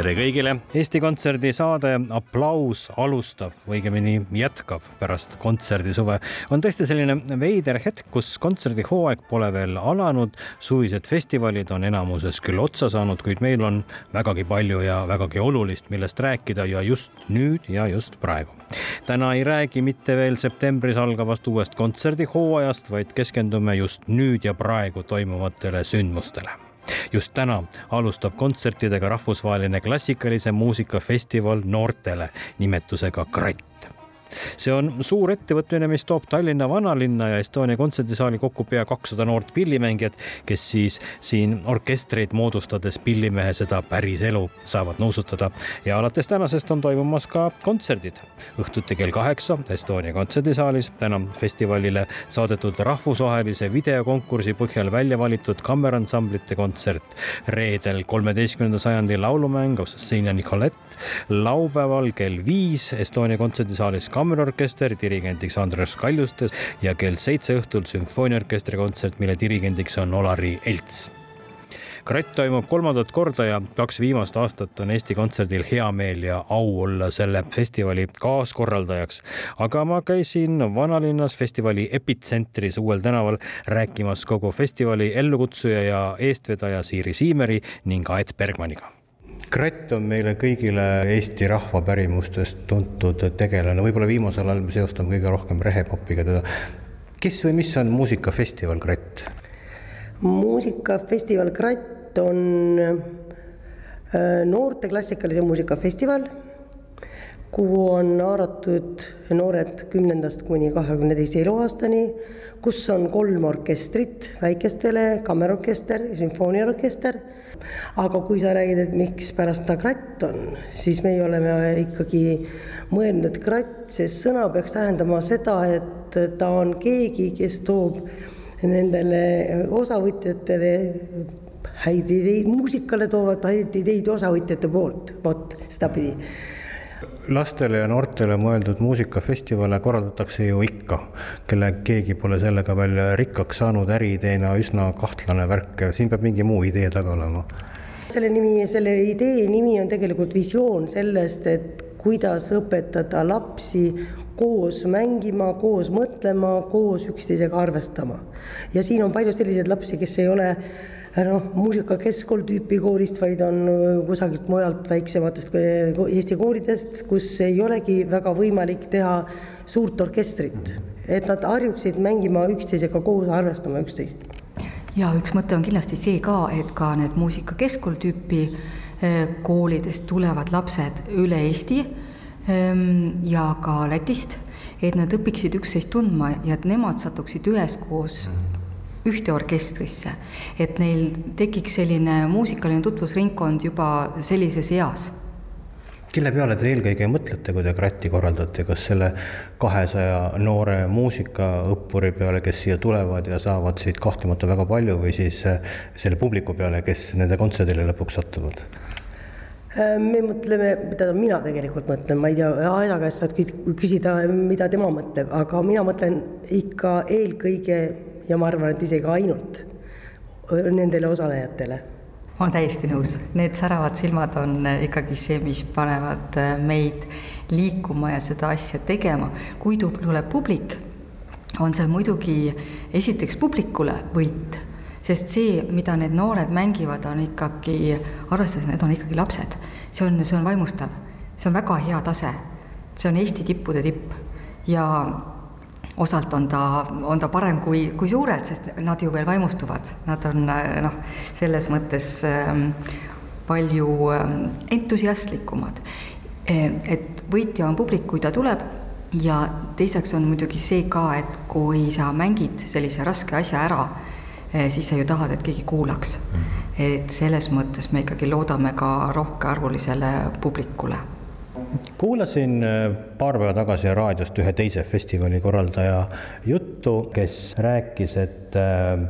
Tere kõigile, Eesti Kontserdi saade Applaus alustab, õigemini jätkab pärast kontserdisuve. on tõesti selline veider hetk, kus kontserdihooaeg pole veel alanud, suvised festivalid on enamuses küll otsa saanud, kuid meil on vägagi palju ja vägagi olulist, millest rääkida ja just nüüd ja just praegu. täna ei räägi mitte veel septembris algavast uuest kontserdihooajast, vaid keskendume just nüüd ja praegu toimuvatele sündmustele just täna alustab kontsertidega rahvusvaheline klassikalise muusika festival noortele nimetusega Kratt see on suur ettevõtmine, mis toob Tallinna vanalinna ja Estonia kontserdisaali kokku pea kakssada noort pillimängijat, kes siis siin orkestreid moodustades pillimehe seda päris elu saavad nuusutada ja alates tänasest on toimumas ka kontserdid. õhtuti kell kaheksa Estonia kontserdisaalis täna festivalile saadetud rahvusvahelise videokonkursi põhjal välja valitud kammeransamblite kontsert. reedel kolmeteistkümnenda sajandi laulumäng Aussina Nicolette, laupäeval kell viis Estonia kontserdisaalis kammerorkester, dirigendiks Andres Kaljustes ja kell seitse õhtul sümfooniaorkestri kontsert, mille dirigendiks on Olari Elts kratt toimub kolmandat korda ja kaks viimast aastat on Eesti Kontserdil hea meel ja au olla selle festivali kaaskorraldajaks. aga ma käisin vanalinnas festivali epitsentris Uuel tänaval rääkimas kogu festivali ellukutsuja ja eestvedaja Siiri Siimeri ning Aet Bergmaniga kratt on meile kõigile Eesti rahvapärimustest tuntud tegelane, võib-olla viimasel ajal me seostame kõige rohkem rehepopiga teda. kes või mis on muusikafestival Kratt? muusikafestival Kratt on äh, noorte klassikalise muusika festival kuhu on haaratud noored kümnendast kuni kahekümne teise eluaastani, kus on kolm orkestrit väikestele, kammerorkester, sümfooniaorkester. aga kui sa räägid, et mikspärast ta kratt on, siis meie oleme ikkagi mõelnud, et kratt, see sõna peaks tähendama seda, et ta on keegi, kes toob nendele osavõtjatele häid ideid, muusikale toovad häid ideid osavõtjate poolt, vot sedapidi lastele ja noortele mõeldud muusikafestivale korraldatakse ju ikka, kelle keegi pole sellega veel rikkaks saanud, äriideena üsna kahtlane värk, siin peab mingi muu idee taga olema. selle nimi, selle idee nimi on tegelikult visioon sellest, et kuidas õpetada lapsi koos mängima, koos mõtlema, koos üksteisega arvestama. ja siin on palju selliseid lapsi, kes ei ole noh, muusikakeskkool tüüpi koolist, vaid on äh, kusagilt mujalt väiksematest äh, Eesti koolidest, kus ei olegi väga võimalik teha suurt orkestrit, et nad harjuksid mängima üksteisega koos, arvestama üksteist. ja üks mõte on kindlasti see ka, et ka need muusikakeskkool tüüpi äh, koolidest tulevad lapsed üle Eesti ähm, ja ka Lätist, et nad õpiksid üksteist tundma ja et nemad satuksid üheskoos ühte orkestrisse, et neil tekiks selline muusikaline tutvusringkond juba sellises eas. Kelle peale te eelkõige mõtlete, kui te kratti korraldate, kas selle kahesaja noore muusikaõppuri peale, kes siia tulevad ja saavad siit kahtlemata väga palju või siis äh, selle publiku peale, kes nende kontserdile lõpuks satuvad? Me mõtleme, tähendab mina tegelikult mõtlen, ma ei tea, Aeda käest saad küsida, mida tema mõtleb, aga mina mõtlen ikka eelkõige ja ma arvan, et isegi ainult nendele osalejatele. Ma olen täiesti nõus, need säravad silmad on ikkagi see, mis panevad meid liikuma ja seda asja tegema. kui tuleb publik, on see muidugi esiteks publikule võit, sest see, mida need noored mängivad, on ikkagi, arvestades, need on ikkagi lapsed, see on, see on vaimustav, see on väga hea tase, see on Eesti tippude tipp. Ja osalt on ta, on ta parem kui, kui suured, sest nad ju veel vaimustuvad, nad on noh, selles mõttes ähm, palju ähm, entusiastlikumad. E, et võitja on publik, kui ta tuleb ja teiseks on muidugi see ka, et kui sa mängid sellise raske asja ära, eh, siis sa ju tahad, et keegi kuulaks. et selles mõttes me ikkagi loodame ka rohkearvulisele publikule. Kuulasin eh, paar päeva tagasi raadiost ühe teise festivali korraldaja juttu, kes rääkis, et eh,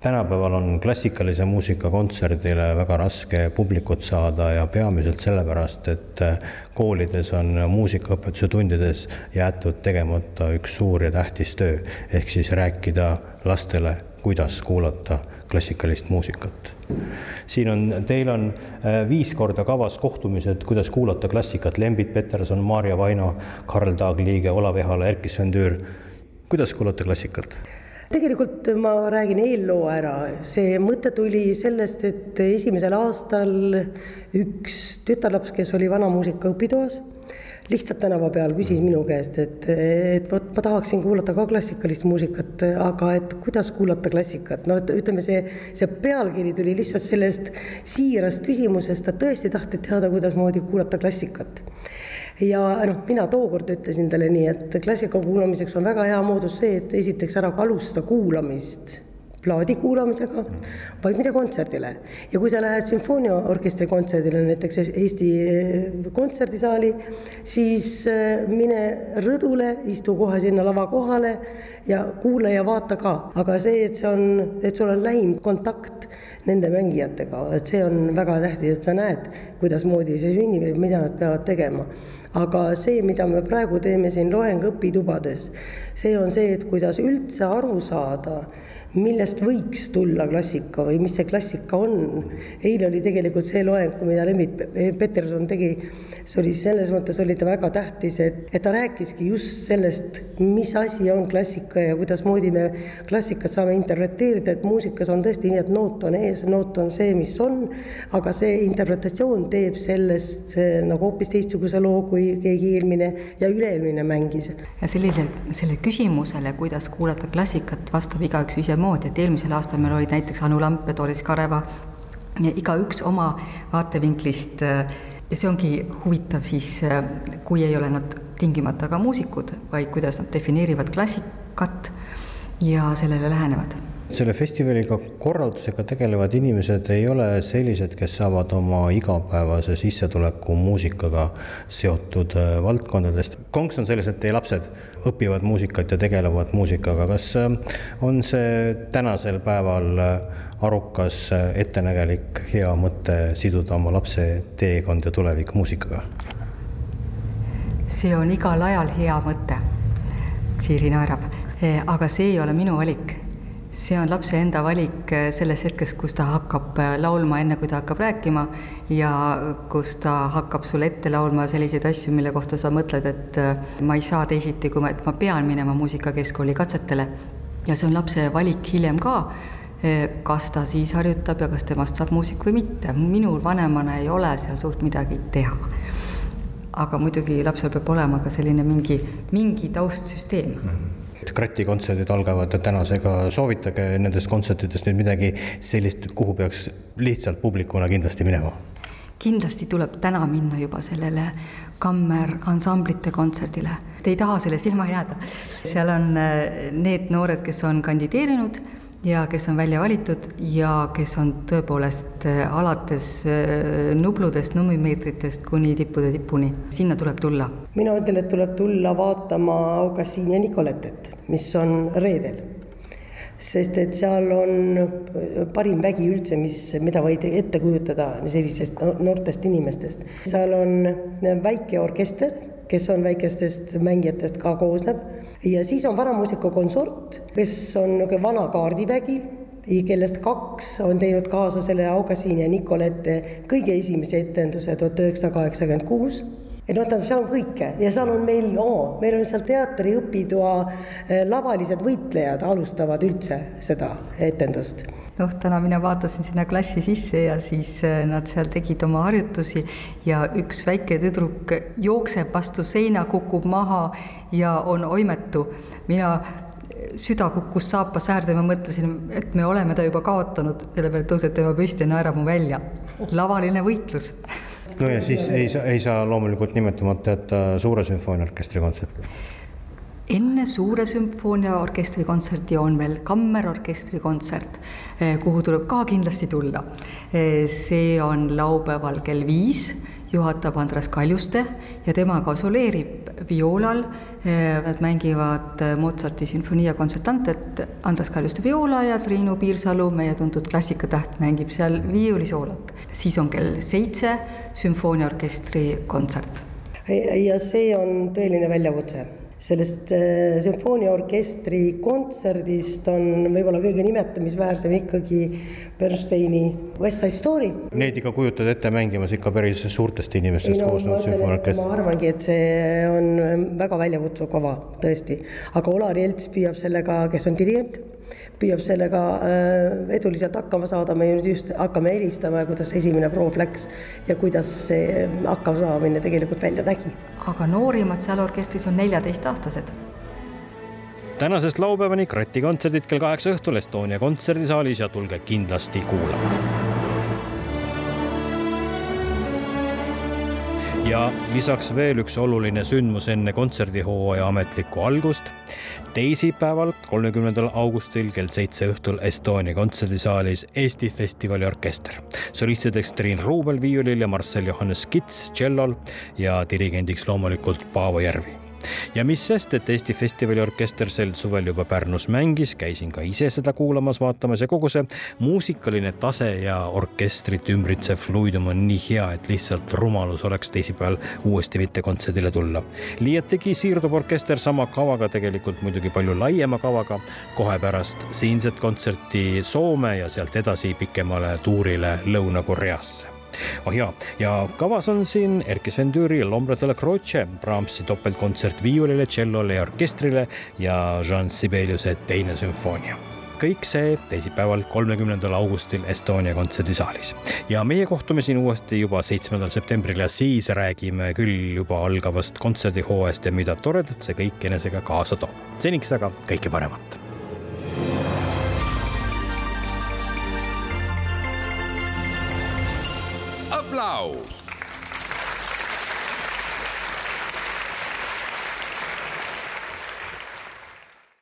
tänapäeval on klassikalise muusika kontserdile väga raske publikut saada ja peamiselt sellepärast, et äh, koolides on muusikaõpetuse tundides jäetud tegemata üks suur ja tähtis töö, ehk siis rääkida lastele, kuidas kuulata klassikalist muusikat. siin on, teil on äh, viis korda kavas kohtumised, kuidas kuulata klassikat, Lembit Peterson, Maarja Vaino, Karl Taagliige, Olav Ehala, Erkki Sven Tüür. kuidas kuulata klassikat? tegelikult ma räägin eelloo ära, see mõte tuli sellest, et esimesel aastal üks tütarlaps, kes oli vanamuusika õpitoas, lihtsalt tänava peal küsis minu käest, et, et vot ma tahaksin kuulata ka klassikalist muusikat, aga et kuidas kuulata klassikat, no ütleme, see, see pealkiri tuli lihtsalt sellest siirast küsimusest, ta tõesti tahtis teada, kuidasmoodi kuulata klassikat. Ja noh, mina tookord ütlesin talle nii, et klassika kuulamiseks on väga hea moodus see, et esiteks ära alusta kuulamist plaadi kuulamisega, vaid mine kontserdile. ja kui sa lähed sümfooniaorkestri kontserdile, näiteks Eesti kontserdisaali, siis äh, mine rõdule, istu kohe sinna lava kohale ja kuula ja vaata ka, aga see, et see on, et sul on lähim kontakt nende mängijatega, et see on väga tähtis, et sa näed, kuidasmoodi see sünnib ja mida nad peavad tegema aga see, mida me praegu teeme siin loengõpitubades, see on see, et kuidas üldse aru saada millest võiks tulla klassika või mis see klassika on. eile oli tegelikult see loeng, mida Lembit Peterson tegi, see oli selles mõttes oli ta väga tähtis, et, et ta rääkiski just sellest, mis asi on klassika ja kuidasmoodi me klassikat saame interpreteerida, et muusikas on tõesti nii, et noot on ees, noot on see, mis on, aga see interpretatsioon teeb sellest nagu hoopis teistsuguse loo, kui keegi eelmine ja üle-eelmine mängis. ja sellele, selle küsimusele, kuidas kuulata klassikat, vastab igaüks ise ühtemoodi, et eelmisel aastal meil olid näiteks Anu Lamp ja Doris Kareva igaüks oma vaatevinklist ja see ongi huvitav siis, kui ei ole nad tingimata ka muusikud, vaid kuidas nad defineerivad klassikat ja sellele lähenevad selle festivaliga korraldusega tegelevad inimesed ei ole sellised, kes saavad oma igapäevase sissetuleku muusikaga seotud äh, valdkondadest. konks on selles, et teie lapsed õpivad muusikat ja tegelevad muusikaga, kas äh, on see tänasel päeval äh, arukas, ettenägelik, hea mõte siduda oma lapse teekond ja tulevik muusikaga? see on igal ajal hea mõte, Siiri naerab, aga see ei ole minu valik see on lapse enda valik äh, selles hetkes, kus ta hakkab äh, laulma, enne kui ta hakkab rääkima ja kus ta hakkab sulle ette laulma selliseid asju, mille kohta sa mõtled, et äh, ma ei saa teisiti, kui ma, et ma pean minema muusikakeskkooli katsetele. ja see on lapse valik hiljem ka, kas ta siis harjutab ja kas temast saab muusik või mitte. minul vanemana ei ole seal suurt midagi teha. aga muidugi lapsel peab olema ka selline mingi, mingi taustsüsteem mm. -hmm Krati kontserdid algavad tänasega, soovitage nendest kontsertidest nüüd midagi sellist, kuhu peaks lihtsalt publikuna kindlasti minema? kindlasti tuleb täna minna juba sellele kammeransamblite kontserdile. Te ei taha sellest ilma jääda. seal on äh, need noored, kes on kandideerinud ja kes on välja valitud ja kes on tõepoolest äh, alates äh, nubludest, nummimeetritest kuni tippude tipuni, sinna tuleb tulla. mina ütlen, et tuleb tulla vaatama Augassiini ja Nicoletet, mis on reedel. sest et seal on parim vägi üldse, mis, mida võid ette kujutada sellistest noortest inimestest. seal on väike orkester, kes on väikestest mängijatest ka koosneb ja siis on vanamuusika konsort, kes on niisugune vana kaardivägi, kellest kaks on teinud kaasa selle Augasiini ja Nicolette kõige esimese etenduse tuhat üheksasada kaheksakümmend kuus et noh, tähendab, seal on kõike ja seal on meil oh,, meil on seal teatriõpitoa eh, lavalised võitlejad alustavad üldse seda etendust noh, täna mina vaatasin sinna klassi sisse ja siis äh, nad seal tegid oma harjutusi ja üks väike tüdruk jookseb vastu seina, kukub maha ja on oimetu. mina, süda kukkus saapa säärde, ma mõtlesin, et me oleme ta juba kaotanud, selle peale tõuseb tema püsti ja naerab mu välja. lavaline võitlus no ja siis ei saa, ei saa loomulikult nimetamata jätta Suure sümfooniaorkestri kontserti enne Suure sümfooniaorkestri kontserti on veel kammerorkestri kontsert, kuhu tuleb ka kindlasti tulla. See on laupäeval kell viis, juhatab Andres Kaljuste ja tema ka soleerib vioolal. Eh, nad mängivad Mozarti sümfonia kontsertantet, Andres Kaljuste viola ja Triinu Piirsalu, meie tuntud klassikatäht, mängib seal viiulisoolat. siis on kell seitse sümfooniaorkestri kontsert. ja see on tõeline väljakutse sellest äh, sümfooniaorkestri kontserdist on võib-olla kõige nimetamisväärsem ikkagi Bernsteini West Side Story. Neid ikka kujutad ette mängimas ikka päris suurtest inimestest no, koosnenud sümfooniaorkester? ma arvangi, et see on väga väljakutsuv kava, tõesti. aga Olar Jelts püüab sellega, kes on dirigent püüab sellega äh, eduliselt hakkama saada, me nüüd just hakkame helistama, kuidas esimene proov läks ja kuidas see hakkamasaamine tegelikult välja nägi. aga noorimad seal orkestris on neljateistaastased. Tänasest laupäevani Krati kontserdid kell kaheksa õhtul Estonia kontserdisaalis ja tulge kindlasti kuulama ja lisaks veel üks oluline sündmus enne kontserdihooaja ametlikku algust. teisipäeval, kolmekümnendal augustil kell seitse õhtul Estonia kontserdisaalis Eesti Festivali orkester. solistideks Triin Ruubel viiulil ja Marcel Johannes Kits tšellol ja dirigendiks loomulikult Paavo Järvi ja mis sest, et Eesti Festivali orkester sel suvel juba Pärnus mängis, käisin ka ise seda kuulamas, vaatamas ja kogu see muusikaline tase ja orkestrit ümbritsev fluidum on nii hea, et lihtsalt rumalus oleks teisipäeval uuesti mitte kontserdile tulla. liiatigi siirdub orkester sama kavaga, tegelikult muidugi palju laiema kavaga, kohe pärast siinset kontserti Soome ja sealt edasi pikemale tuurile Lõuna-Koreasse oh jaa, ja kavas on siin Erkki Sven Tüüri L'Ombre de la Croce, Brahmsi topeltkontsert viiulile, tšellole ja orkestrile ja Jean Sibeliuse teine sümfoonia kõik see teisipäeval, kolmekümnendal augustil Estonia kontserdisaalis. ja meie kohtume siin uuesti juba seitsmendal septembril ja siis räägime küll juba algavast kontserdihooajast ja mida toredat see kõik enesega kaasa toob. seniks aga kõike paremat aplaus